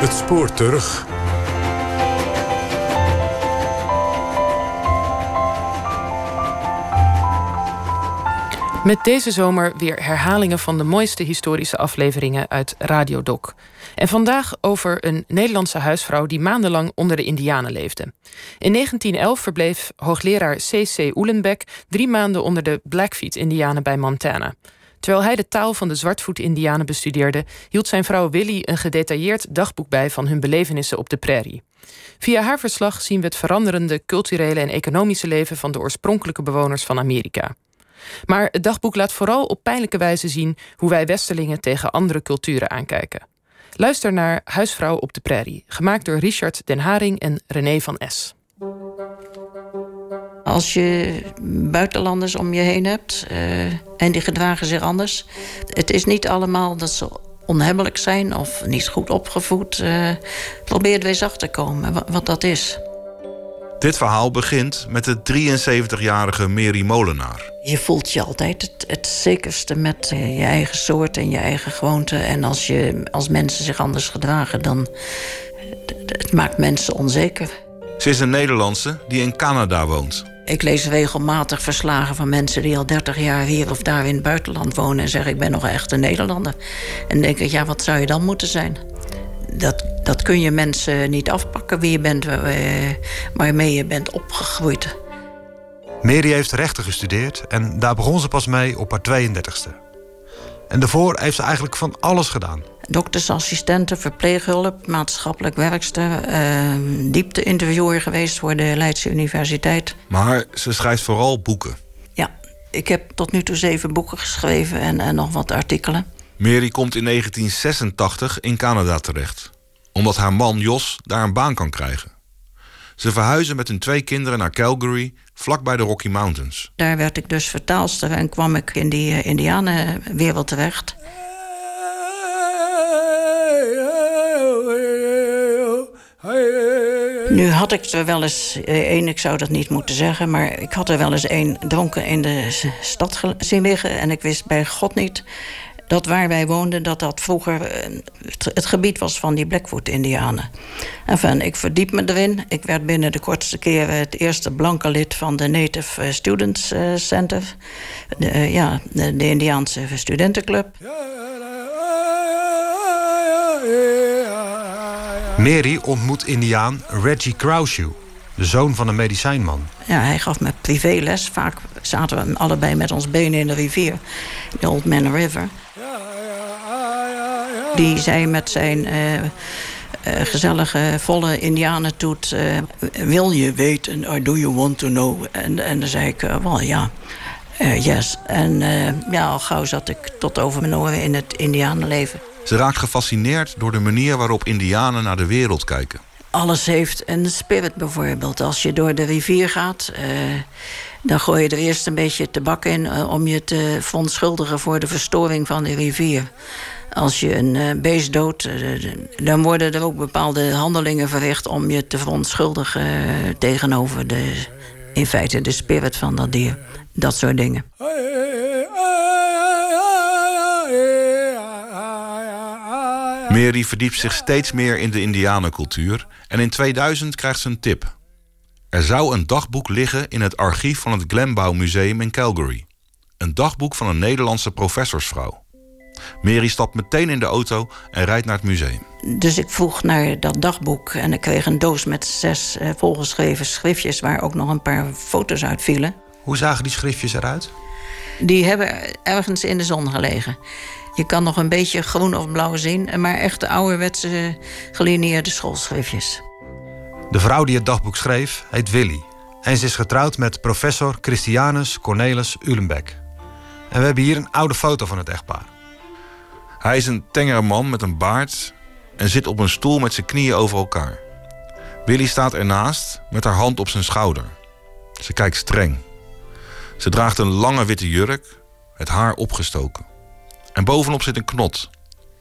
Het spoor terug. Met deze zomer weer herhalingen van de mooiste historische afleveringen uit Radio Doc. En vandaag over een Nederlandse huisvrouw die maandenlang onder de Indianen leefde. In 1911 verbleef hoogleraar C.C. Oelenbeck drie maanden onder de Blackfeet-Indianen bij Montana. Terwijl hij de taal van de Zwartvoet-Indianen bestudeerde, hield zijn vrouw Willy een gedetailleerd dagboek bij van hun belevenissen op de prairie. Via haar verslag zien we het veranderende culturele en economische leven van de oorspronkelijke bewoners van Amerika. Maar het dagboek laat vooral op pijnlijke wijze zien hoe wij Westerlingen tegen andere culturen aankijken. Luister naar Huisvrouw op de Prairie, gemaakt door Richard Den Haring en René van S. Als je buitenlanders om je heen hebt uh, en die gedragen zich anders. Het is niet allemaal dat ze onhebbelijk zijn of niet goed opgevoed. Uh, probeer er eens achter te komen wat dat is. Dit verhaal begint met de 73-jarige Mary Molenaar. Je voelt je altijd het, het zekerste met eh, je eigen soort en je eigen gewoonte. En als, je, als mensen zich anders gedragen, dan het maakt mensen onzeker. Ze is een Nederlandse die in Canada woont. Ik lees regelmatig verslagen van mensen die al 30 jaar hier of daar in het buitenland wonen en zeggen: Ik ben nog een echte Nederlander. En denk ik: Ja, wat zou je dan moeten zijn? Dat, dat kun je mensen niet afpakken wie je bent, eh, waarmee je bent opgegroeid. Mary heeft rechten gestudeerd en daar begon ze pas mee op haar 32e. En daarvoor heeft ze eigenlijk van alles gedaan. Doktersassistenten, verpleeghulp, maatschappelijk werkster, uh, diepte-interviewer geweest voor de Leidse Universiteit. Maar ze schrijft vooral boeken. Ja, ik heb tot nu toe zeven boeken geschreven en, en nog wat artikelen. Mary komt in 1986 in Canada terecht, omdat haar man Jos daar een baan kan krijgen. Ze verhuizen met hun twee kinderen naar Calgary, vlakbij de Rocky Mountains. Daar werd ik dus vertaalster en kwam ik in die uh, Indianenwereld terecht. Nu had ik er wel eens één, ik zou dat niet moeten zeggen... maar ik had er wel eens één dronken in de stad zien liggen... en ik wist bij God niet dat waar wij woonden, dat dat vroeger eh, het, gebied was van die Blackfoot-Indianen. Enfin, ik verdiep me erin. Ik werd binnen de kortste keren het eerste blanke lid van de Native eh, Students eh, Center. De, ja, de, Indiaanse studentenclub. Mary ontmoet Indiaan Reggie Crouchue, de zoon van een medicijnman. Ja, hij gaf me privéles. Vaak zaten we allebei met ons benen in de rivier, de Old Man River. Die zei met zijn uh, uh, gezellige, volle indianentoet... Uh, wil je weten, or do you want to know? En, en dan zei ik, wel ja, yes. En ja, al gauw zat ik tot over mijn oren in het indianenleven. Ze raakt gefascineerd door de manier waarop indianen naar de wereld kijken. Alles heeft een spirit bijvoorbeeld. Als je door de rivier gaat... dan gooi je er eerst een beetje tabak in... om je te verontschuldigen voor de verstoring van de rivier. Als je een uh, beest doodt, dan worden er ook bepaalde handelingen verricht om je te verontschuldigen tegenover de, in feite de spirit van dat dier. Dat soort dingen. Mary verdiept zich steeds meer in de Indianencultuur en in 2000 krijgt ze een tip. Er zou een dagboek liggen in het archief van het Glenbow Museum in Calgary. Een dagboek van een Nederlandse professorsvrouw. Mary stapt meteen in de auto en rijdt naar het museum. Dus ik vroeg naar dat dagboek en ik kreeg een doos met zes eh, volgeschreven schriftjes... waar ook nog een paar foto's uit vielen. Hoe zagen die schriftjes eruit? Die hebben ergens in de zon gelegen. Je kan nog een beetje groen of blauw zien... maar echt de ouderwetse gelineerde schoolschriftjes. De vrouw die het dagboek schreef heet Willy. En ze is getrouwd met professor Christianus Cornelis Ulenbeck. En we hebben hier een oude foto van het echtpaar. Hij is een tengere man met een baard en zit op een stoel met zijn knieën over elkaar. Willy staat ernaast met haar hand op zijn schouder. Ze kijkt streng. Ze draagt een lange witte jurk, het haar opgestoken. En bovenop zit een knot.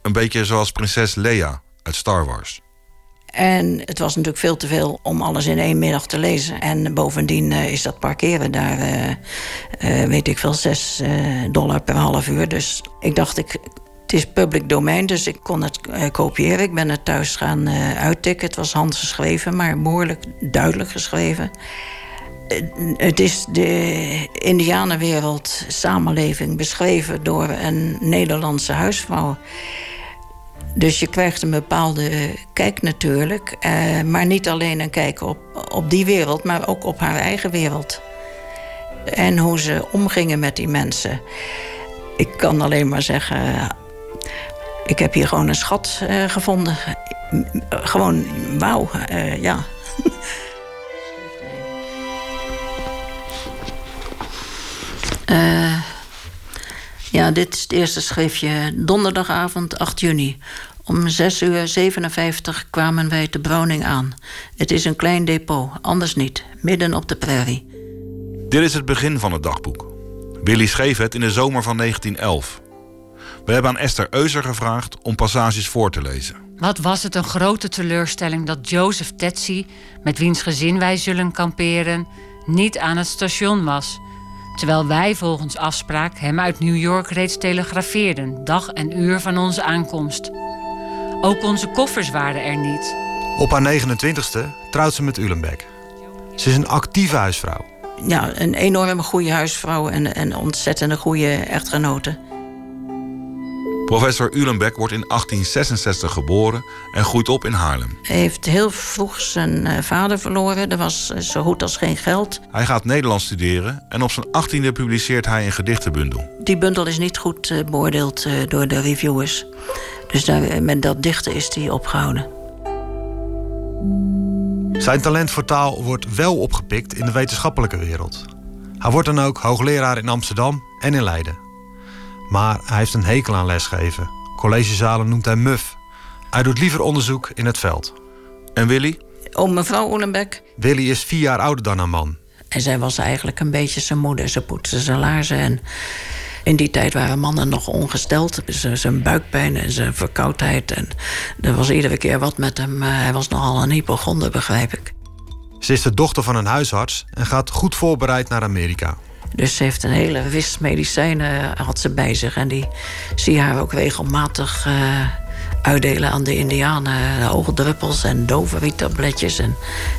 Een beetje zoals prinses Leia uit Star Wars. En het was natuurlijk veel te veel om alles in één middag te lezen. En bovendien uh, is dat parkeren daar, uh, uh, weet ik veel, 6 dollar per half uur. Dus ik dacht, ik, het is public domein, dus ik kon het kopiëren. Ik ben het thuis gaan uittikken. Het was handgeschreven, maar behoorlijk duidelijk geschreven. Het is de Indianenwereld samenleving beschreven door een Nederlandse huisvrouw. Dus je krijgt een bepaalde kijk natuurlijk. Eh, maar niet alleen een kijk op, op die wereld, maar ook op haar eigen wereld. En hoe ze omgingen met die mensen. Ik kan alleen maar zeggen. Ik heb hier gewoon een schat uh, gevonden. Gewoon wauw, uh, ja. Uh, ja, dit is het eerste schriftje. Donderdagavond 8 juni. Om 6 uur 57 kwamen wij te Browning aan. Het is een klein depot, anders niet. Midden op de prairie. Dit is het begin van het dagboek. Willy schreef het in de zomer van 1911. We hebben aan Esther Euser gevraagd om passages voor te lezen. Wat was het een grote teleurstelling dat Joseph Tetsi, met wiens gezin wij zullen kamperen, niet aan het station was terwijl wij volgens afspraak hem uit New York reeds telegrafeerden, dag en uur van onze aankomst. Ook onze koffers waren er niet. Op haar 29ste trouwt ze met Ulenbeck. Ze is een actieve huisvrouw. Ja, een enorme goede huisvrouw en een ontzettende goede echtgenote. Professor Ulenbeck wordt in 1866 geboren en groeit op in Haarlem. Hij heeft heel vroeg zijn eh, vader verloren. Er was eh, zo goed als geen geld. Hij gaat Nederlands studeren en op zijn 18e publiceert hij een gedichtenbundel. Die bundel is niet goed eh, beoordeeld door de reviewers. Dus daar, met dat dichten is hij opgehouden. Zijn talent voor taal wordt wel opgepikt in de wetenschappelijke wereld. Hij wordt dan ook hoogleraar in Amsterdam en in Leiden. Maar hij heeft een hekel aan lesgeven. Collegezalen noemt hij muf. Hij doet liever onderzoek in het veld. En Willy? Oh, mevrouw Oelenbeck. Willy is vier jaar ouder dan haar man. En zij was eigenlijk een beetje zijn moeder. Ze poetste zijn laarzen en... In die tijd waren mannen nog ongesteld. Zijn buikpijn en zijn verkoudheid. En er was iedere keer wat met hem. Hij was nogal een hypochonder, begrijp ik. Ze is de dochter van een huisarts en gaat goed voorbereid naar Amerika. Dus ze heeft een hele wist medicijnen had ze bij zich. En die zie je haar ook regelmatig uh, uitdelen aan de indianen. Oogdruppels en doverietabletjes en,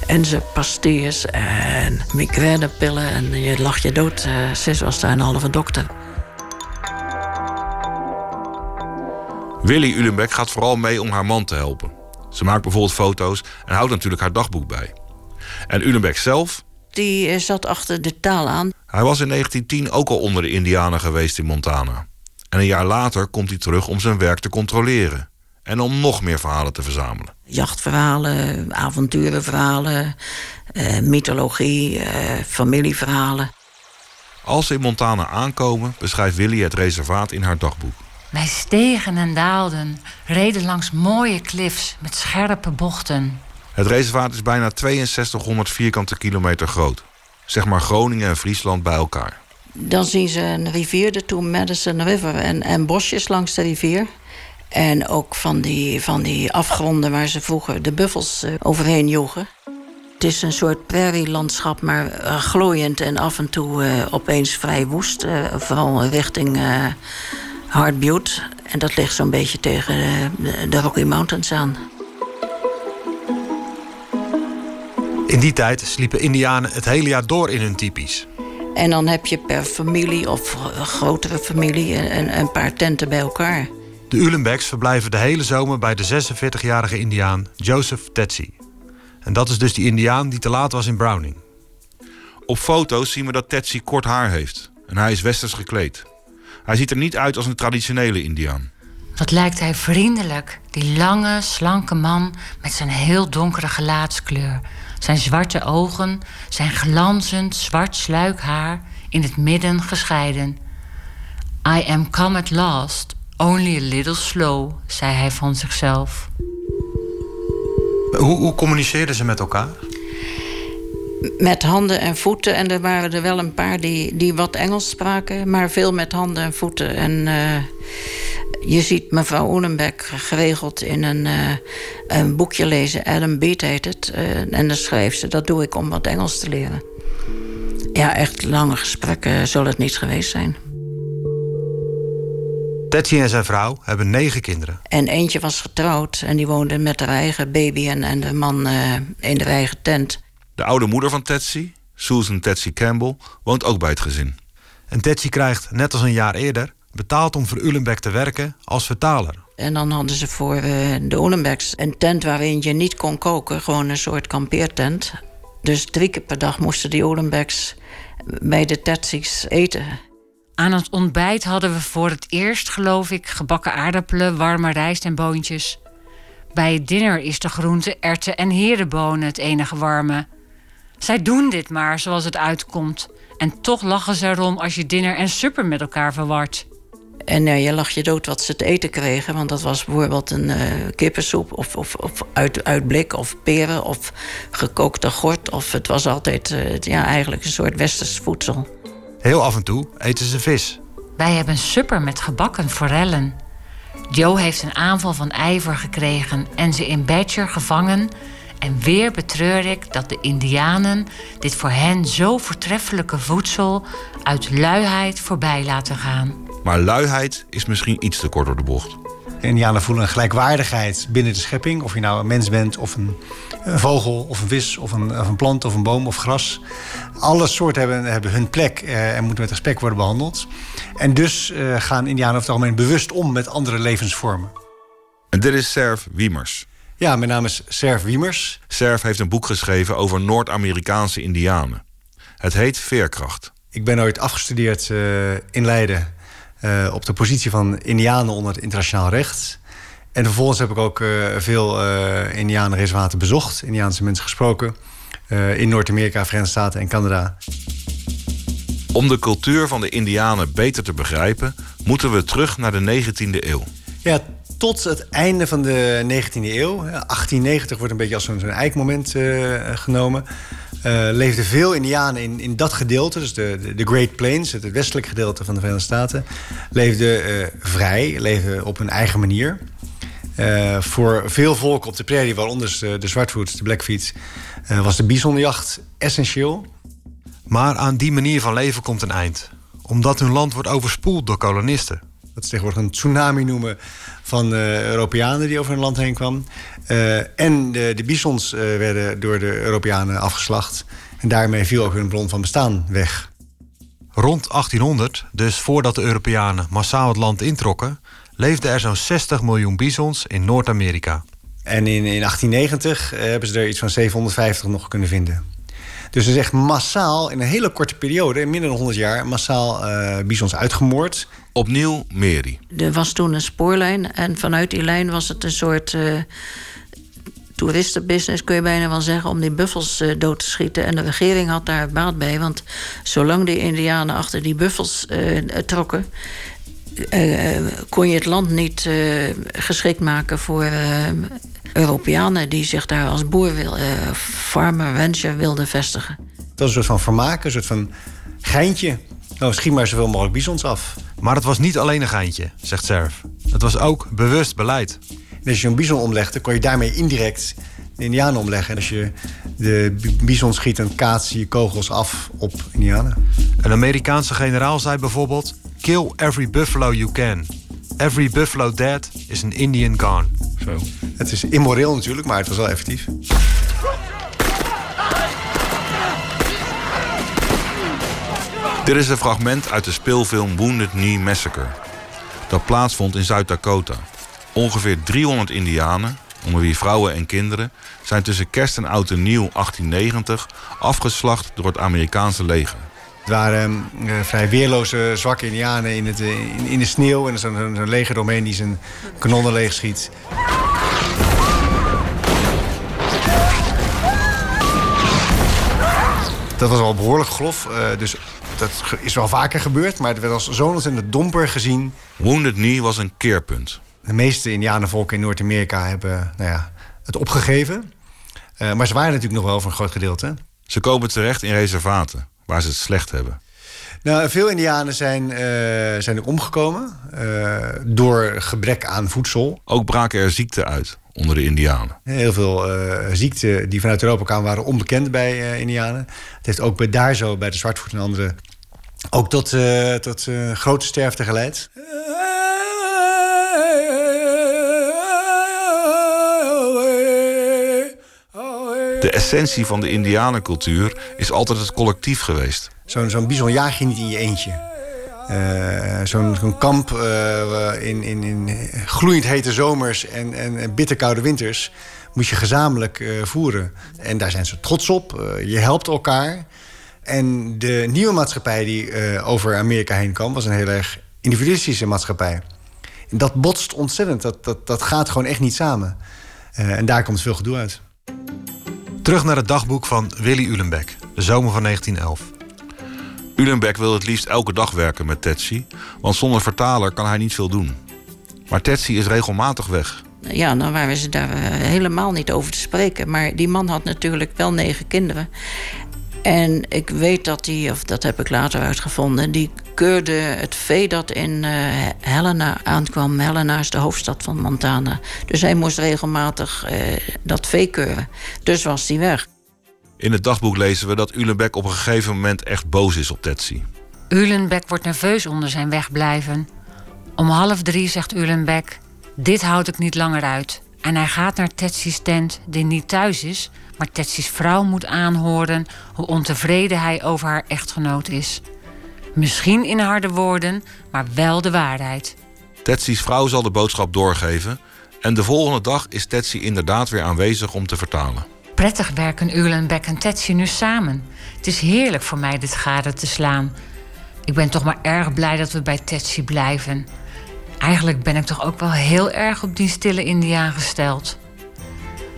en ze pastilles en migrainepillen. En je lag je dood. Uh, Sis was daar een halve dokter. Willy Ulenbeck gaat vooral mee om haar man te helpen. Ze maakt bijvoorbeeld foto's en houdt natuurlijk haar dagboek bij. En Ulenbeck zelf die eh, zat achter de taal aan. Hij was in 1910 ook al onder de Indianen geweest in Montana. En een jaar later komt hij terug om zijn werk te controleren. En om nog meer verhalen te verzamelen. Jachtverhalen, avonturenverhalen, eh, mythologie, eh, familieverhalen. Als ze in Montana aankomen, beschrijft Willy het reservaat in haar dagboek. Wij stegen en daalden, reden langs mooie cliffs met scherpe bochten. Het reservaat is bijna 6200 vierkante kilometer groot. Zeg maar Groningen en Friesland bij elkaar. Dan zien ze een rivier, de Madison River, en, en bosjes langs de rivier. En ook van die, van die afgronden waar ze vroeger de buffels eh, overheen joegen. Het is een soort prairielandschap, maar uh, glooiend en af en toe uh, opeens vrij woest. Uh, vooral richting Hard Butte. En dat ligt zo'n beetje tegen de Rocky Mountains aan. In die tijd sliepen Indianen het hele jaar door in hun typisch. En dan heb je per familie of grotere familie een, een paar tenten bij elkaar. De Ulenbecks verblijven de hele zomer bij de 46-jarige Indiaan Joseph Tetsi. En dat is dus die Indiaan die te laat was in Browning. Op foto's zien we dat Tetsi kort haar heeft. En hij is westers gekleed. Hij ziet er niet uit als een traditionele Indiaan. Wat lijkt hij vriendelijk, die lange, slanke man met zijn heel donkere gelaatskleur. Zijn zwarte ogen, zijn glanzend zwart sluikhaar in het midden gescheiden. I am come at last, only a little slow, zei hij van zichzelf. Hoe, hoe communiceerden ze met elkaar? Met handen en voeten. En er waren er wel een paar die, die wat Engels spraken, maar veel met handen en voeten. En uh, Je ziet mevrouw Oelenbeck geregeld in een, uh, een boekje lezen. Adam Beat heet het. Uh, en dan schrijft ze, dat doe ik om wat Engels te leren. Ja, echt lange gesprekken zullen het niet geweest zijn. Tetsi en zijn vrouw hebben negen kinderen. En eentje was getrouwd en die woonde met haar eigen baby en, en de man uh, in de eigen tent. De oude moeder van Tetsi, Susan Tetsi Campbell, woont ook bij het gezin. En Tetsi krijgt, net als een jaar eerder, betaald om voor Ulenbeck te werken als vertaler. En dan hadden ze voor uh, de Ulenbecks een tent waarin je niet kon koken, gewoon een soort kampeertent. Dus drie keer per dag moesten die Ulenbecks bij de Tetsi's eten. Aan het ontbijt hadden we voor het eerst, geloof ik, gebakken aardappelen, warme rijst en boontjes. Bij het dinner is de groente, erwten en herenbonen het enige warme. Zij doen dit maar zoals het uitkomt. En toch lachen ze erom als je dinner en supper met elkaar verwart. En uh, je lag je dood wat ze te eten kregen. Want dat was bijvoorbeeld een uh, kippensoep of, of, of uit, uit blik of peren of gekookte gort. Of het was altijd uh, ja, eigenlijk een soort westers voedsel. Heel af en toe eten ze vis. Wij hebben supper met gebakken forellen. Joe heeft een aanval van ijver gekregen en ze in Badger gevangen. En weer betreur ik dat de Indianen dit voor hen zo voortreffelijke voedsel uit luiheid voorbij laten gaan. Maar luiheid is misschien iets te kort door de bocht. De Indianen voelen een gelijkwaardigheid binnen de schepping. Of je nou een mens bent, of een, een vogel, of een vis, of een, of een, plant, of een boom, of gras. Alle soorten hebben, hebben hun plek eh, en moeten met respect worden behandeld. En dus eh, gaan Indianen over het algemeen bewust om met andere levensvormen. En dit is Serv Wiemers. Ja, mijn naam is Serv Wiemers. Serv heeft een boek geschreven over Noord-Amerikaanse Indianen. Het heet Veerkracht. Ik ben ooit afgestudeerd uh, in Leiden uh, op de positie van Indianen onder het internationaal recht. En vervolgens heb ik ook uh, veel uh, Indianenreservaten bezocht, Indiaanse mensen gesproken. in Noord-Amerika, Verenigde Staten en Canada. Om de cultuur van de Indianen beter te begrijpen, moeten we terug naar de 19e eeuw. Ja, tot het einde van de 19e eeuw. 1890 wordt een beetje als zo'n eikmoment genomen. Uh, leefden veel Indianen in, in dat gedeelte, dus de, de, de Great Plains, het, westelijke gedeelte van de Verenigde Staten, leefden uh, vrij, leefden op hun eigen manier. Uh, voor veel volken op de prairie, waaronder de, de Zwartvoet, de Blackfeet, was de bisonjacht essentieel. Maar aan die manier van leven komt een eind, omdat hun land wordt overspoeld door kolonisten. Dat ze tegenwoordig een tsunami noemen van Europeanen die over hun land heen kwamen. Uh, en de, de bisons uh, werden door de Europeanen afgeslacht. En daarmee viel ook hun bron van bestaan weg. Rond 1800, dus voordat de Europeanen massaal het land introkken, leefden er zo'n 60 miljoen bisons in Noord-Amerika. En in, in 1890 uh, hebben ze er iets van 750 nog kunnen vinden. Dus is echt massaal, in een hele korte periode, in minder dan 100 jaar, massaal bisons uitgemoord. Opnieuw Meri. Er was toen een spoorlijn en vanuit die lijn was het een soort toeristenbusiness, kun je bijna wel zeggen, om die buffels uh, dood te schieten. En de regering had daar baat bij, want zolang de Indianen achter die buffels uh, trokken, uh, kon je het land niet geschikt maken voor Europeanen die zich daar als boer, wil, farmer, rancher wilden vestigen. Dat was een soort van vermaken, een soort van geintje. Nou, schiet maar zoveel mogelijk bisons af. Maar het was niet alleen een geintje, zegt Serf. Het was ook bewust beleid. En als je een bison omlegde, kon je daarmee indirect de Indianen omleggen. En als je de bison schiet, dan kaats je kogels af op Indianen. Een Amerikaanse generaal zei bijvoorbeeld... Kill every buffalo you can. Every buffalo dead is an Indian gone. Zo. Het is immoreel natuurlijk, maar het was wel effectief. Dit is een fragment uit de speelfilm Wounded Knee Massacre. Dat plaatsvond in Zuid-Dakota. Ongeveer 300 Indianen, onder wie vrouwen en kinderen, zijn tussen kerst en oud en nieuw 1890 afgeslacht door het Amerikaanse leger. Het waren uh, vrij weerloze, zwakke Indianen in, het, in, in de sneeuw. En zo'n zo leger omheen die zijn kanonnen leeg schiet. Dat was al behoorlijk grof. Uh, dus dat is wel vaker gebeurd. Maar het werd als zo'n ontzettend domper gezien. Wounded Knee was een keerpunt. De meeste Indianenvolken in Noord-Amerika hebben nou ja, het opgegeven. Uh, maar ze waren natuurlijk nog wel voor een groot gedeelte. Ze komen terecht in reservaten, waar ze het slecht hebben. Nou, veel Indianen zijn, uh, zijn er omgekomen uh, door gebrek aan voedsel. Ook braken er ziekten uit onder de Indianen. Heel veel uh, ziekten die vanuit Europa kwamen waren onbekend bij Indianen. Het heeft ook bij daar zo, bij de Zwartvoet en anderen... ook tot, tot grote sterfte geleid. De essentie van de Indianencultuur is altijd het collectief geweest. Zo'n zo'n bison jaag je niet in je eentje. Uh, Zo'n kamp uh, in, in, in gloeiend hete zomers en, en bitterkoude winters... moet je gezamenlijk uh, voeren. En daar zijn ze trots op. je helpt elkaar. En de nieuwe maatschappij die over Amerika heen kwam... was een heel erg individualistische maatschappij. En dat botst ontzettend. Dat, dat, dat gaat gewoon echt niet samen. en daar komt veel gedoe uit. Terug naar het dagboek van Willy Ulenbeck, de zomer van 1911. Ulenbeck wil het liefst elke dag werken met Tetsi, want zonder vertaler kan hij niet veel doen. Maar Tetsi is regelmatig weg. Ja, dan waren ze daar eh, helemaal niet over te spreken. Maar die man had natuurlijk wel negen kinderen. En ik weet dat hij, of dat heb ik later uitgevonden, die keurde het vee dat in uh, Helena aankwam. Helena is de hoofdstad van Montana. Dus hij moest regelmatig uh, dat vee keuren. Dus was hij weg. In het dagboek lezen we dat Ulenbeck op een gegeven moment echt boos is op Tetsi. Ulenbeck wordt nerveus onder zijn wegblijven. Om half drie zegt Ulenbeck: Dit houd ik niet langer uit. En hij gaat naar Tetsy's tent, die niet thuis is, maar Tetsy's vrouw moet aanhoren hoe ontevreden hij over haar echtgenoot is. Misschien in harde woorden, maar wel de waarheid. Tetsy's vrouw zal de boodschap doorgeven. En de volgende dag is Tetsy inderdaad weer aanwezig om te vertalen. Prettig werken Ulenbeck en Tetsy nu samen. Het is heerlijk voor mij dit gade te slaan. Ik ben toch maar erg blij dat we bij Tetsy blijven. Eigenlijk ben ik toch ook wel heel erg op die stille Indiaan gesteld.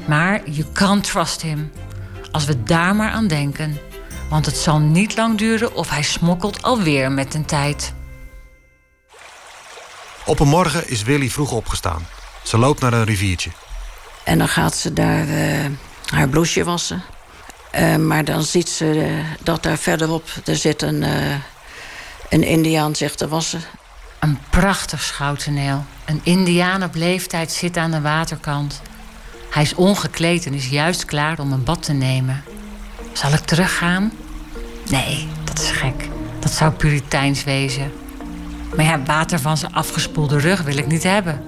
Maar you can't trust him. Als we daar maar aan denken. Want het zal niet lang duren of hij smokkelt alweer met een tijd. Op een morgen is Willy vroeg opgestaan. Ze loopt naar een riviertje. En dan gaat ze daar uh, haar bloesje wassen. Uh, maar dan ziet ze uh, dat daar verderop er zit een, een indiaan zich te wassen. Een prachtig schouwtoneel. Een indiaan op leeftijd zit aan de waterkant. Hij is ongekleed en is juist klaar om een bad te nemen. Zal ik teruggaan? Nee, dat is gek. Dat zou puriteins wezen. Maar ja, water van zijn afgespoelde rug wil ik niet hebben.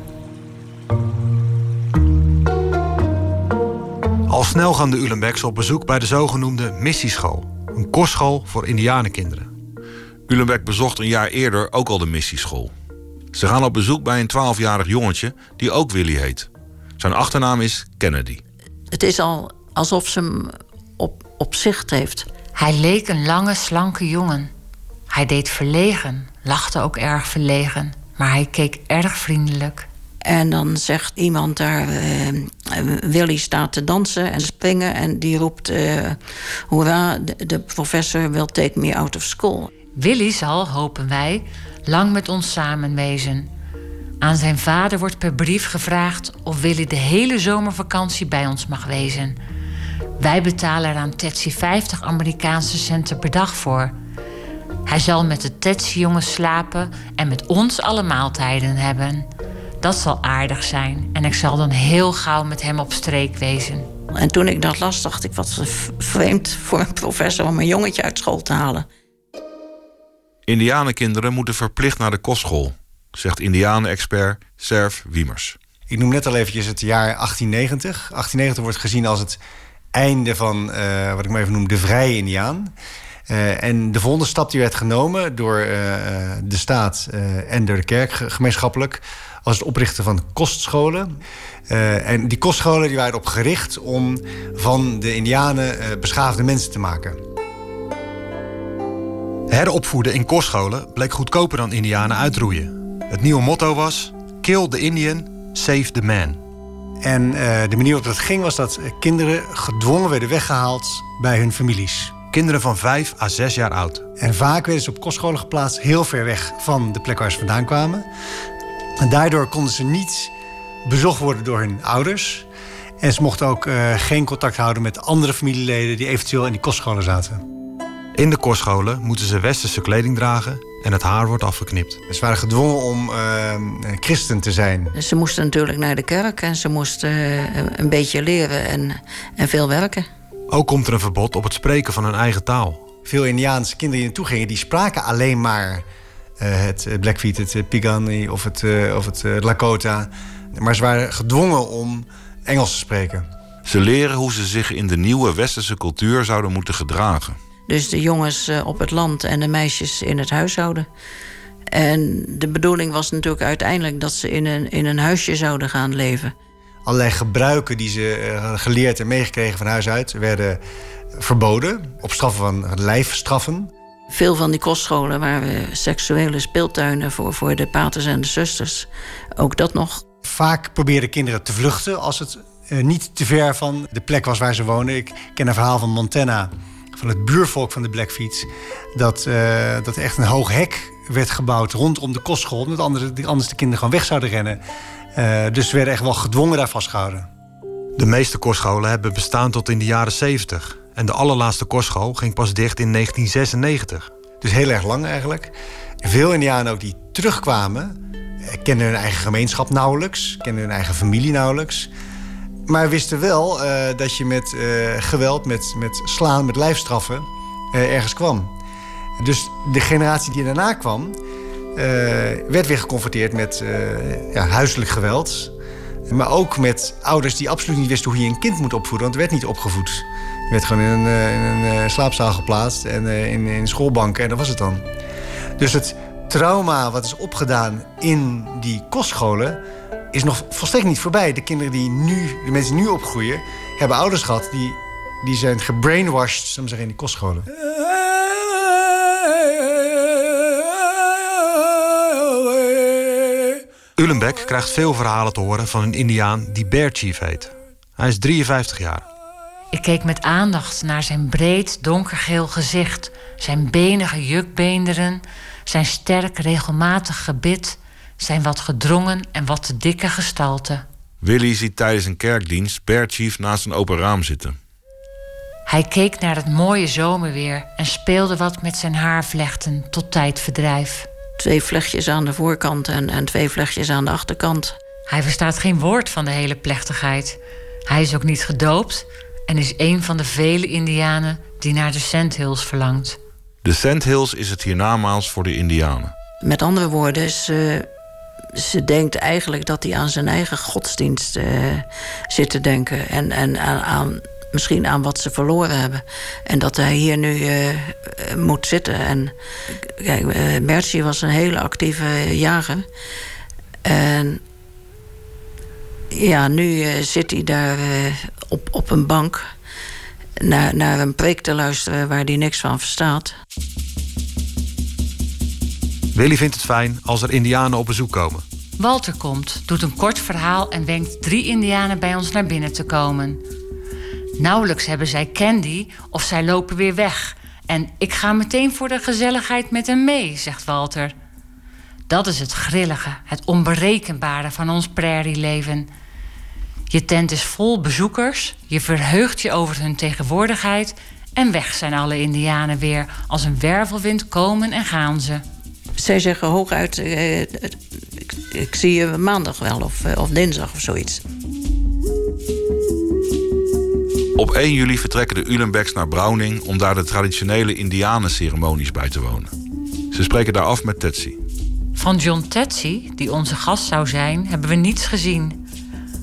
Al snel gaan de Ulenbecks op bezoek bij de zogenoemde missieschool. Een kostschool voor indianenkinderen. Ulenbeck bezocht een jaar eerder ook al de missieschool. Ze gaan op bezoek bij een 12-jarig jongetje die ook Willy heet. Zijn achternaam is Kennedy. Het is al alsof ze hem op, op zicht heeft. Hij leek een lange, slanke jongen. Hij deed verlegen, lachte ook erg verlegen, maar hij keek erg vriendelijk. En dan zegt iemand daar, uh, Willy staat te dansen en springen... en die roept, uh, hoera, de, de professor will take me out of school. Willy zal, hopen wij, lang met ons samen wezen. Aan zijn vader wordt per brief gevraagd of Willy de hele zomervakantie bij ons mag wezen. Wij betalen er aan Tetsi 50 Amerikaanse centen per dag voor. Hij zal met de Tetsi-jongens slapen en met ons alle maaltijden hebben. Dat zal aardig zijn en ik zal dan heel gauw met hem op streek wezen. En toen ik dat las, dacht ik: wat vreemd voor een professor om een jongetje uit school te halen. Indianenkinderen moeten verplicht naar de kostschool, zegt Indianen-expert Serv Wiemers. Ik noem net al eventjes het jaar 1890. 1890 wordt gezien als het einde van uh, wat ik maar even noem de vrije Indiaan. Uh, en de volgende stap die werd genomen door uh, de staat en door de kerk gemeenschappelijk was het oprichten van kostscholen. en die kostscholen die waren erop gericht om van de Indianen beschaafde mensen te maken. Heropvoeden in kostscholen bleek goedkoper dan Indianen uitroeien. Het nieuwe motto was: Kill the Indian, save the man. En uh, de manier waarop dat ging was dat kinderen gedwongen werden weggehaald bij hun families. Kinderen van 5 à 6 jaar oud. En vaak werden ze op kostscholen geplaatst, heel ver weg van de plek waar ze vandaan kwamen. En daardoor konden ze niet bezocht worden door hun ouders. En ze mochten ook uh, geen contact houden met andere familieleden die eventueel in die kostscholen zaten. In de kostscholen moeten ze westerse kleding dragen en het haar wordt afgeknipt. Ze waren gedwongen om uh, christen te zijn. Ze moesten natuurlijk naar de kerk en ze moesten uh, een beetje leren en, en veel werken. Ook komt er een verbod op het spreken van hun eigen taal. Veel Indiaanse kinderen die naartoe gingen, die spraken alleen maar uh, het Blackfeet, het Pigani of het, of het Lakota. Maar ze waren gedwongen om Engels te spreken. Ze leren hoe ze zich in de nieuwe westerse cultuur zouden moeten gedragen. Dus de jongens op het land en de meisjes in het huishouden. En de bedoeling was natuurlijk uiteindelijk dat ze in een, in een huisje zouden gaan leven. Allerlei gebruiken die ze hadden geleerd en meegekregen van huis uit werden verboden. Op straffen van lijfstraffen. Veel van die kostscholen waren seksuele speeltuinen voor, voor de paters en de zusters. Ook dat nog. Vaak probeerden kinderen te vluchten als het uh, niet te ver van de plek was waar ze woonden. Ik ken een verhaal van Montana, van het buurvolk van de Blackfeets. Dat, uh, dat echt een hoog hek werd gebouwd rondom de kostschool. Omdat anders, anders de kinderen gewoon weg zouden rennen. Uh, dus ze werden echt wel gedwongen daar vastgehouden. De meeste kostscholen hebben bestaan tot in de jaren 70. En de allerlaatste kostschool ging pas dicht in 1996. Dus heel erg lang eigenlijk. Veel Indianen ook die terugkwamen... kenden hun eigen gemeenschap nauwelijks. Kenden hun eigen familie nauwelijks. Maar wisten wel uh, dat je met uh, geweld, met, met slaan, met lijfstraffen... Uh, ergens kwam. Dus de generatie die daarna kwam... werd weer geconfronteerd met ja, huiselijk geweld... Maar ook met ouders die absoluut niet wisten hoe je een kind moet opvoeden. Want er werd niet opgevoed. Je werd gewoon in een, in een slaapzaal geplaatst en in, in schoolbanken en dat was het dan. Dus het trauma wat is opgedaan in die kostscholen is nog volstrekt niet voorbij. De kinderen die nu, de mensen die nu opgroeien, hebben ouders gehad die, die zijn gebrainwashed, zullen we zeggen, in die kostscholen. Ulenbeck krijgt veel verhalen te horen van een Indiaan die Bear Chief heet. Hij is 53 jaar. Ik keek met aandacht naar zijn breed donkergeel gezicht, zijn benige jukbeenderen, zijn sterk regelmatig gebit, zijn wat gedrongen en wat te dikke gestalte. Willy ziet tijdens een kerkdienst Bear Chief naast een open raam zitten. Hij keek naar het mooie zomerweer en speelde wat met zijn haarvlechten tot tijdverdrijf. Twee vlechtjes aan de voorkant en, en twee vlechtjes aan de achterkant. Hij verstaat geen woord van de hele plechtigheid. Hij is ook niet gedoopt en is een van de vele Indianen die naar de Sandhills verlangt. De Sandhills is het hiernamaals voor de Indianen. Met andere woorden, ze, ze denkt eigenlijk dat hij aan zijn eigen godsdienst uh, zit te denken. En, en aan, aan, misschien aan wat ze verloren hebben. En dat hij hier nu uh, moet zitten. En kijk, uh, was een hele actieve jager. En ja, nu zit hij daar op, op een bank naar, naar een preek te luisteren waar hij niks van verstaat. Willy vindt het fijn als er Indianen op bezoek komen. Walter komt, doet een kort verhaal en wenkt drie Indianen bij ons naar binnen te komen. Nauwelijks hebben zij candy of zij lopen weer weg. En ik ga meteen voor de gezelligheid met hem mee, zegt Walter. Dat is het grillige, het onberekenbare van ons prairieleven. Je tent is vol bezoekers, je verheugt je over hun tegenwoordigheid en weg zijn alle Indianen weer. Als een wervelwind komen en gaan ze. Zij zeggen hooguit: uh, ik, ik, zie je maandag wel of, uh, of dinsdag of zoiets. Op 1 juli vertrekken de Ulenbecks naar Browning om daar de traditionele Indianenceremonies bij te wonen. Ze spreken daar af met Tetsi. Van John Tetsi, die onze gast zou zijn, hebben we niets gezien.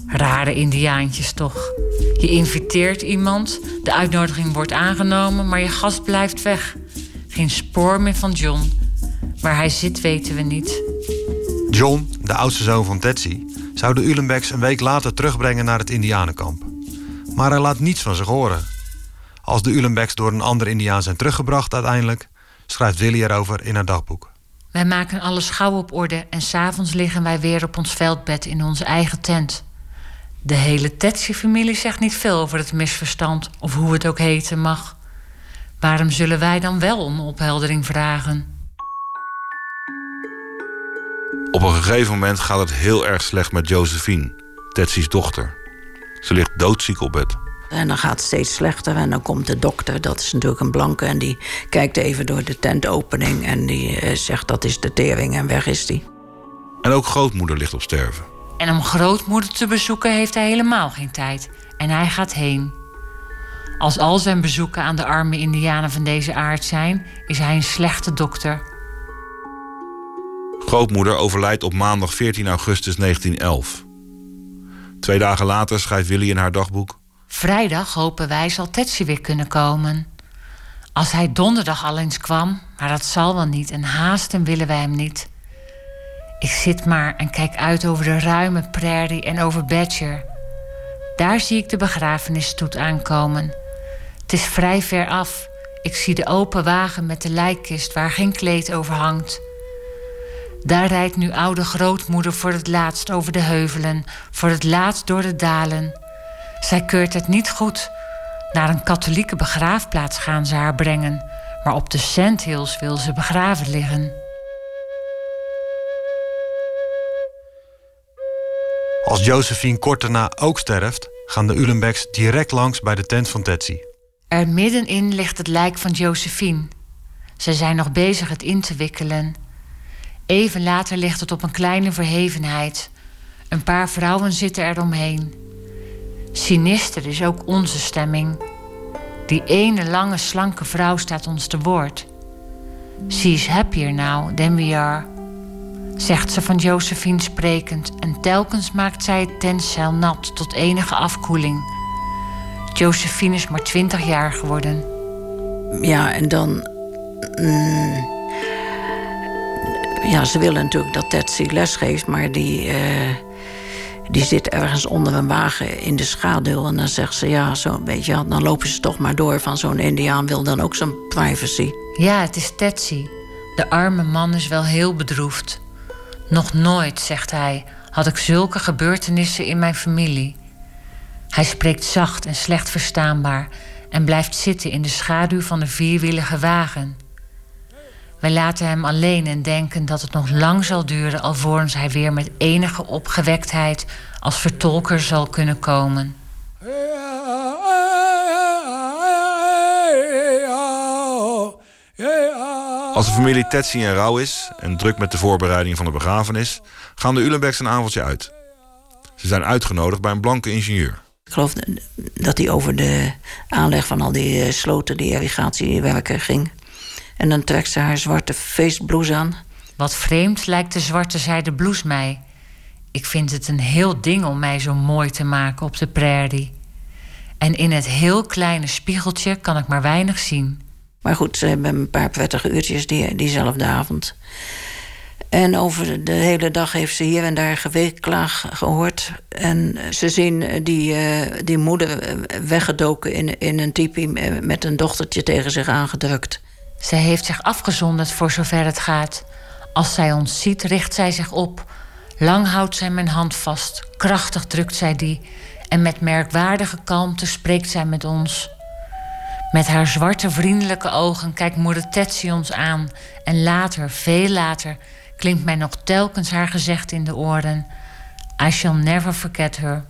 Rare Indiaantjes toch. Je inviteert iemand, de uitnodiging wordt aangenomen, maar je gast blijft weg. Geen spoor meer van John. Waar hij zit weten we niet. John, de oudste zoon van Tetsi, zou de Ulenbecks een week later terugbrengen naar het Indianenkamp. Maar hij laat niets van zich horen. Als de Ulenbecks door een ander Indiaan zijn teruggebracht uiteindelijk, schrijft Willy erover in haar dagboek. Wij maken alles gauw op orde en s'avonds liggen wij weer op ons veldbed in onze eigen tent. De hele Tetsi-familie zegt niet veel over het misverstand of hoe het ook heten mag. Waarom zullen wij dan wel om opheldering vragen? Op een gegeven moment gaat het heel erg slecht met Josephine, Tetsy's dochter. Ze ligt doodziek op bed. En dan gaat het steeds slechter en dan komt de dokter, dat is natuurlijk een blanke... en die kijkt even door de tentopening en die eh, zegt dat is de tering en weg is die. En ook grootmoeder ligt op sterven. En om grootmoeder te bezoeken heeft hij helemaal geen tijd. En hij gaat heen. Als al zijn bezoeken aan de arme indianen van deze aard zijn, is hij een slechte dokter. Grootmoeder overlijdt op maandag 14 augustus 1911. Twee dagen later schrijft Willy in haar dagboek... Vrijdag hopen wij zal Tetsi weer kunnen komen. Als hij donderdag al eens kwam, maar dat zal wel niet en haasten willen wij hem niet. Ik zit maar en kijk uit over de ruime prairie en over Badger. Daar zie ik de begrafenisstoet aankomen. Het is vrij ver af. Ik zie de open wagen met de lijkkist waar geen kleed over hangt. Daar rijdt nu oude grootmoeder voor het laatst over de heuvelen, voor het laatst door de dalen. Zij keurt het niet goed. Naar een katholieke begraafplaats gaan ze haar brengen, maar op de Sandhills wil ze begraven liggen. Als Josephine kort daarna ook sterft, gaan de Ulenbecks direct langs bij de tent van Tetsi. Er middenin ligt het lijk van Josephine. Ze zijn nog bezig het in te wikkelen. Even later ligt het op een kleine verhevenheid. Een paar vrouwen zitten eromheen. Sinister is ook onze stemming. Die ene lange, slanke vrouw staat ons te woord. She is happier now than we are, zegt ze van Josephine sprekend, en telkens maakt zij het tentzeil nat tot enige afkoeling. Josephine is maar twintig jaar geworden. Ja, en dan. mm, ja, ze willen natuurlijk dat Tetsi les geeft, maar die, eh, die zit ergens onder een wagen in de schaduw. En dan zegt ze, ja, zo, weet je, wel, dan lopen ze toch maar door van zo'n Indiaan wil dan ook zijn privacy. Ja, het is Tetsi. De arme man is wel heel bedroefd. Nog nooit, zegt hij, had ik zulke gebeurtenissen in mijn familie. Hij spreekt zacht en slecht verstaanbaar en blijft zitten in de schaduw van de vierwielige wagen. Wij laten hem alleen en denken dat het nog lang zal duren alvorens hij weer met enige opgewektheid als vertolker zal kunnen komen. Als de familie Tetsi in rouw is en druk met de voorbereiding van de begrafenis, gaan de Ulenbecks een avondje uit. Ze zijn uitgenodigd bij een blanke ingenieur. Ik geloof dat hij over de aanleg van al die eh, sloten, die irrigatiewerken ging. En dan trekt ze haar zwarte feestblouse aan. Wat vreemd lijkt de zwarte zijde blouse mij. Ik vind het een heel ding om mij zo mooi te maken op de prairie. En in het heel kleine spiegeltje kan ik maar weinig zien. Maar goed, ze hebben een paar prettige uurtjes die, diezelfde avond. En over de hele dag heeft ze hier en daar geweeklaag gehoord. En ze zien die, eh, die moeder eh, weggedoken in, in een tipi met een dochtertje tegen zich aangedrukt. Zij heeft zich afgezonderd voor zover het gaat. Als zij ons ziet, richt zij zich op. Lang houdt zij mijn hand vast, krachtig drukt zij die. En met merkwaardige kalmte spreekt zij met ons. Met haar zwarte vriendelijke ogen kijkt moeder Tetsi ons aan. En later, veel later, klinkt mij nog telkens haar gezegd in de oren: I shall never forget her.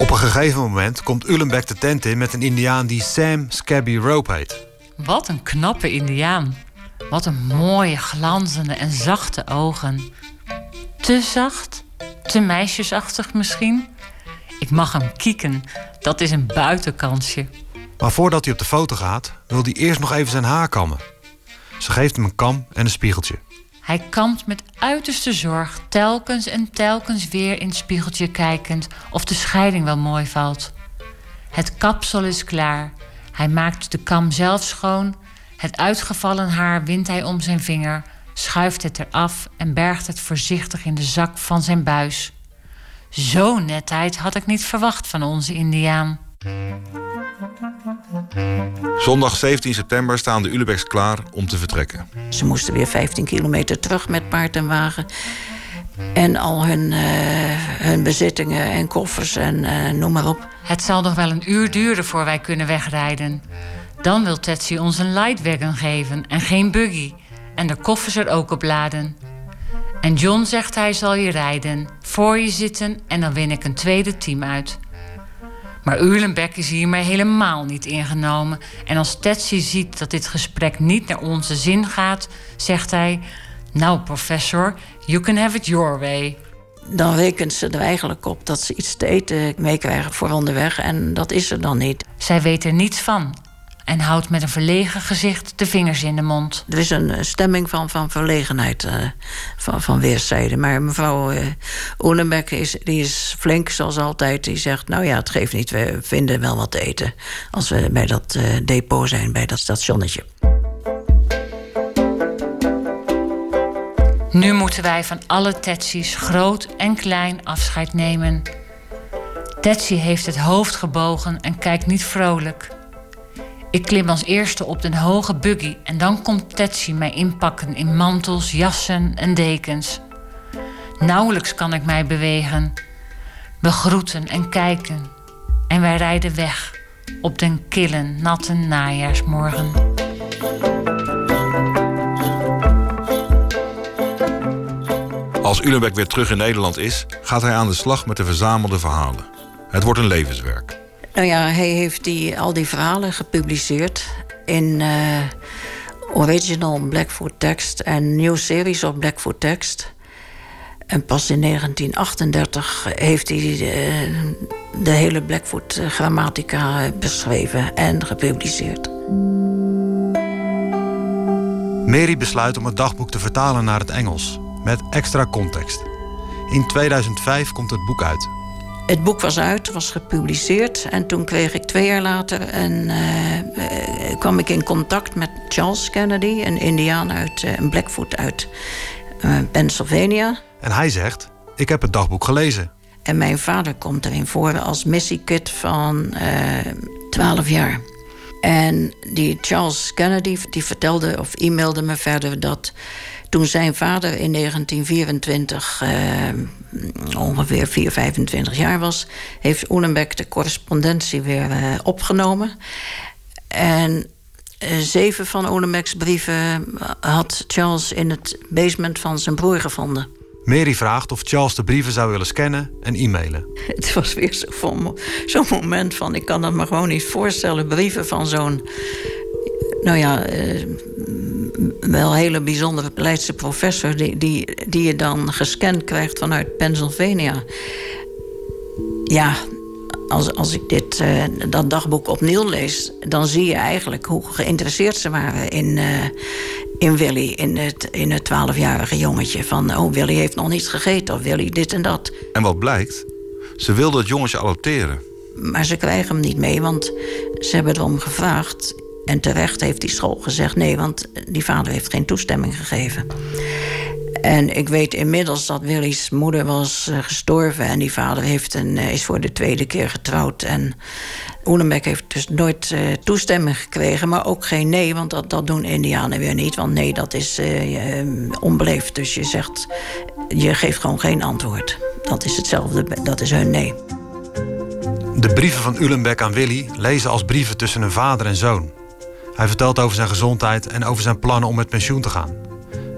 Op een gegeven moment komt Ulenbeck de tent in met een indiaan die Sam Scabby Rope heet. Wat een knappe indiaan. Wat een mooie, glanzende en zachte ogen. Te zacht? Te meisjesachtig misschien? Ik mag hem kieken. Dat is een buitenkansje. Maar voordat hij op de foto gaat, wil hij eerst nog even zijn haar kammen. Ze geeft hem een kam en een spiegeltje. Hij kampt met uiterste zorg, telkens en telkens weer in het spiegeltje kijkend of de scheiding wel mooi valt. Het kapsel is klaar. Hij maakt de kam zelf schoon. Het uitgevallen haar windt hij om zijn vinger, schuift het eraf en bergt het voorzichtig in de zak van zijn buis. Zo'n netheid had ik niet verwacht van onze Indiaan. Zondag 17 september staan de Ulebecks klaar om te vertrekken. Ze moesten weer 15 kilometer terug met paard en wagen. En al hun, eh, hun bezittingen en koffers en eh, noem maar op. Het zal nog wel een uur duren voor wij kunnen wegrijden. Dan wil Tetsi ons een lightwagon geven en geen buggy. En de koffers er ook op laden. En John zegt hij zal je rijden, voor je zitten en dan win ik een tweede team uit. Maar Ulenbeck is hiermee helemaal niet ingenomen. En als Tetsi ziet dat dit gesprek niet naar onze zin gaat, zegt hij: Nou, professor, you can have it your way. Dan rekent ze er eigenlijk op dat ze iets te eten meekrijgen voor onderweg. En dat is er dan niet. Zij weet er niets van en houdt met een verlegen gezicht de vingers in de mond. Er is een stemming van, van verlegenheid uh, van, van weerszijden. Maar mevrouw uh, Oelenbeck is, die is flink zoals altijd. Die zegt, nou ja, het geeft niet, we vinden wel wat te eten... als we bij dat uh, depot zijn, bij dat stationnetje. Nu moeten wij van alle Tetsy's groot en klein afscheid nemen. Tetsy heeft het hoofd gebogen en kijkt niet vrolijk... Ik klim als eerste op de hoge buggy en dan komt Tetsi mij inpakken in mantels, jassen en dekens. Nauwelijks kan ik mij bewegen. We groeten en kijken en wij rijden weg op den kille, natte najaarsmorgen. Als Ulenbeck weer terug in Nederland is, gaat hij aan de slag met de verzamelde verhalen. Het wordt een levenswerk. Nou ja, hij heeft die, al die verhalen gepubliceerd in uh, original Blackfoot tekst en new series op Blackfoot tekst. En pas in 1938 heeft hij de, de hele Blackfoot grammatica beschreven en gepubliceerd. Mary besluit om het dagboek te vertalen naar het Engels, met extra context. In 2005 komt het boek uit. Het boek was uit, was gepubliceerd. En toen kreeg ik twee jaar later een, uh, kwam ik in contact met Charles Kennedy, een Indiaan uit uh, een Blackfoot uit Pennsylvania. En hij zegt: Ik heb het dagboek gelezen. En mijn vader komt erin voor als Kid van 12 jaar. En die Charles Kennedy die vertelde of e-mailde me verder dat toen zijn vader in 1924 uh, ongeveer 4, 25 jaar was, heeft Oelenbeck de correspondentie weer uh, opgenomen. En uh, zeven van Oelenbecks brieven had Charles in het basement van zijn broer gevonden. Mary vraagt of Charles de brieven zou willen scannen en e-mailen. Het was weer zo'n zo moment van... ik kan dat me gewoon niet voorstellen. Brieven van zo'n... nou ja, wel hele bijzondere Leidse professor... Die, die, die je dan gescand krijgt vanuit Pennsylvania. Ja, als, als ik dit, uh, dat dagboek opnieuw lees... dan zie je eigenlijk hoe geïnteresseerd ze waren in, uh, in Willy... in het, in het twaalfjarige jongetje. Van, oh, Willy heeft nog niets gegeten of Willy dit en dat. En wat blijkt? Ze wilde het jongetje adopteren. Maar ze krijgen hem niet mee, want ze hebben erom gevraagd... En terecht heeft die school gezegd nee, want die vader heeft geen toestemming gegeven. En ik weet inmiddels dat Willy's moeder was eh, gestorven... en die vader heeft een, eh, is voor de tweede keer getrouwd. En Oelenbeck heeft dus nooit uh, toestemming gekregen... maar ook geen nee, want dat, dat doen indianen weer niet. Want nee, dat is uh, onbeleefd. Dus je zegt, je geeft gewoon geen antwoord. Dat is hetzelfde, dat is hun nee. De brieven van Ulenbeck aan Willy lezen als brieven tussen een vader en zoon. Hij vertelt over zijn gezondheid en over zijn plannen om met pensioen te gaan.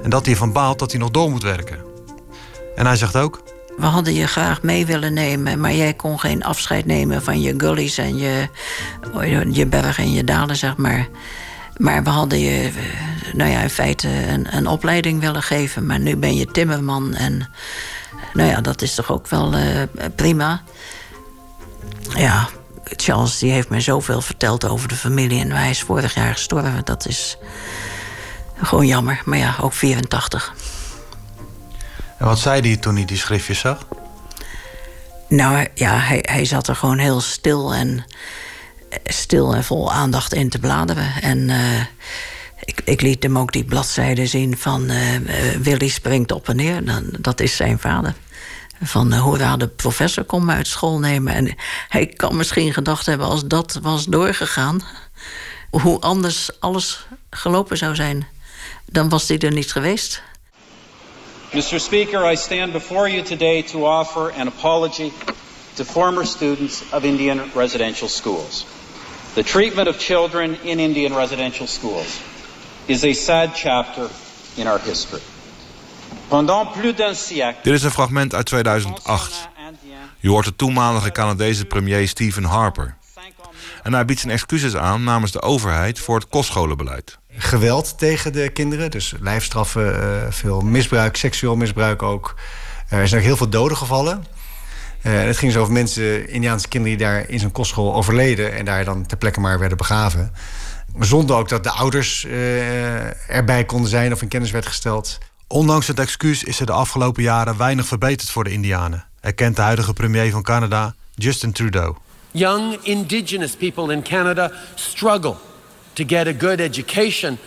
En dat hij ervan baalt dat hij nog door moet werken. En hij zegt ook... We hadden je graag mee willen nemen, maar jij kon geen afscheid nemen van je gullies en je, je bergen en je dalen, zeg maar. Maar we hadden je, nou ja, in feite een, een opleiding willen geven. Maar nu ben je timmerman en, nou ja, dat is toch ook wel uh, prima. Ja, Charles die heeft me zoveel verteld over de familie. En hij is vorig jaar gestorven. Dat is gewoon jammer. Maar ja, ook 84. En wat zei hij toen hij die schriftjes zag? Nou ja, hij, hij zat er gewoon heel stil en, stil en vol aandacht in te bladeren. En uh, ik, ik, liet hem ook die bladzijden zien van uh, Willy springt op en neer. Dan, dat is zijn vader van uh, hoera, de professor komt me uit school nemen. En hij kan misschien gedacht hebben, als dat was doorgegaan... hoe anders alles gelopen zou zijn. Dan was hij er niet geweest. Mr. Speaker, I stand before you today to offer an apology to former students of Indian residential schools. The treatment of children in Indian residential schools is a sad chapter in our history. Dit is een fragment uit 2008. Je hoort de toenmalige Canadese premier Stephen Harper. En hij biedt zijn excuses aan namens de overheid voor het kostscholenbeleid. Geweld tegen de kinderen, dus lijfstraffen, eh, veel misbruik, seksueel misbruik ook. Er zijn ook heel veel doden gevallen. Uh, het ging zo over mensen, Indiaanse kinderen die daar in zijn kostschool overleden... en daar dan ter plekke maar werden begraven. Zonder ook dat de ouders uh, erbij konden zijn of in kennis werd gesteld. Ondanks het excuus is er de afgelopen jaren weinig verbeterd voor de Indianen... erkent de huidige premier van Canada, Justin Trudeau. Young indigenous people in Canada struggle to get a good education.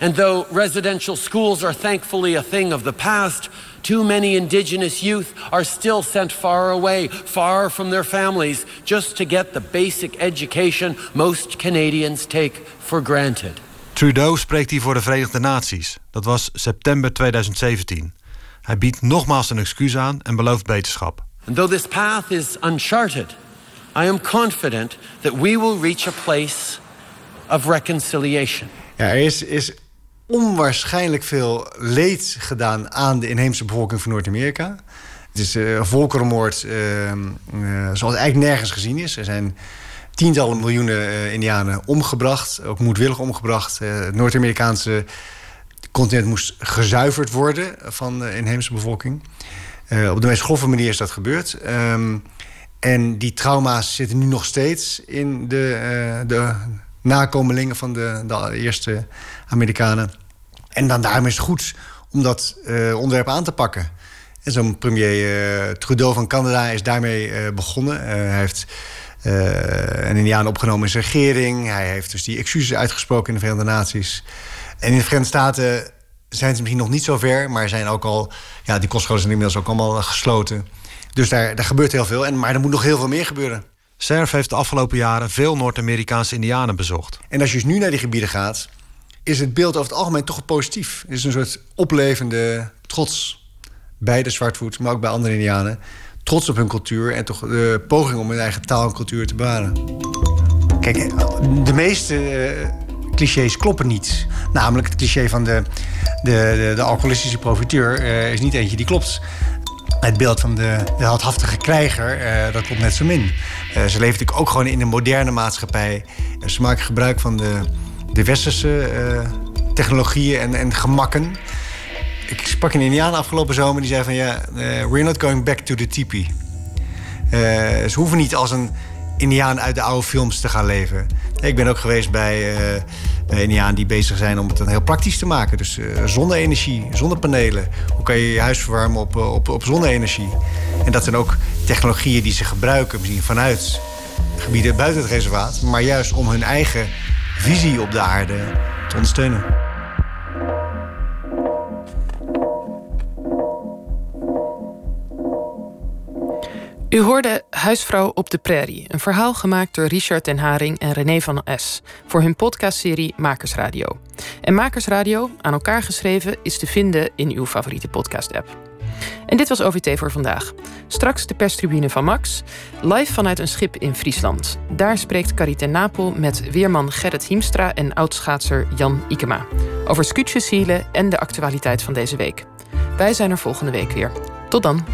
And though residential schools are thankfully a thing of the past, too many Indigenous youth are still sent far away, far from their families, just to get the basic education most Canadians take for granted. Trudeau spreekt hier voor de Verenigde Naties. Dat was september 2017. Hij biedt nogmaals een excuus aan en belooft beterschap. And though this path is uncharted, I am confident that we will reach a place of reconciliation. Ja, er is, is onwaarschijnlijk veel leed gedaan aan de inheemse bevolking van Noord-Amerika. Het is uh, een volkerenmoord uh, uh, zoals eigenlijk nergens gezien is. Er zijn tientallen miljoenen uh, Indianen omgebracht, ook moedwillig omgebracht. het Noord-Amerikaanse continent moest gezuiverd worden van de inheemse bevolking. op de meest grove manier is dat gebeurd. Um, en die trauma's zitten nu nog steeds in de, de nakomelingen van de, de eerste Amerikanen. En dan daarom is het goed om dat onderwerp aan te pakken. En zo'n premier Trudeau van Canada is daarmee begonnen. hij heeft een Indiaan opgenomen in zijn regering. Hij heeft dus die excuses uitgesproken in de Verenigde Naties. En in de Verenigde Staten zijn ze misschien nog niet zo ver... maar zijn ook al, ja, die kostscholen zijn inmiddels ook allemaal gesloten. Dus daar, daar gebeurt heel veel. En, maar er moet nog heel veel meer gebeuren. Serf heeft de afgelopen jaren veel Noord-Amerikaanse Indianen bezocht. En als je dus nu naar die gebieden gaat, is het beeld over het algemeen toch positief. Het is een soort oplevende trots bij de Zwartvoet, maar ook bij andere Indianen. Trots op hun cultuur en toch de poging om hun eigen taal en cultuur te bewaren. Kijk, de meeste uh, clichés kloppen niet. Namelijk het cliché van de, de, de, alcoholistische profiteur is niet eentje die klopt. Het beeld van de, de heldhaftige krijger, dat klopt net zo min. ze leven natuurlijk ook gewoon in een moderne maatschappij. ze maken gebruik van de, de westerse technologieën en, en gemakken. Ik sprak een Indiaan afgelopen zomer die zei van ja, we're not going back to the tipi. ze hoeven niet als een Indiaan uit de oude films te gaan leven. Ik ben ook geweest bij, uh, bij Indianen die bezig zijn om het dan heel praktisch te maken. Dus zonne-energie, zonnepanelen. Hoe kan je je huis verwarmen op, op, op zonne-energie? En dat zijn ook technologieën die ze gebruiken, misschien vanuit gebieden buiten het reservaat, maar juist om hun eigen visie op de aarde te ondersteunen. U hoorde Huisvrouw op de Prairie, een verhaal gemaakt door Richard ten Haring en René van S. voor hun podcastserie Makersradio. En Makersradio, aan elkaar geschreven, is te vinden in uw favoriete podcast-app. En dit was OVT voor vandaag. Straks de perstribune van Max, live vanuit een schip in Friesland. Daar spreekt Carrie Napel met weerman Gerrit Hiemstra en oudschaatser Jan Ikema. Over scootjesielen en de actualiteit van deze week. Wij zijn er volgende week weer. Tot dan.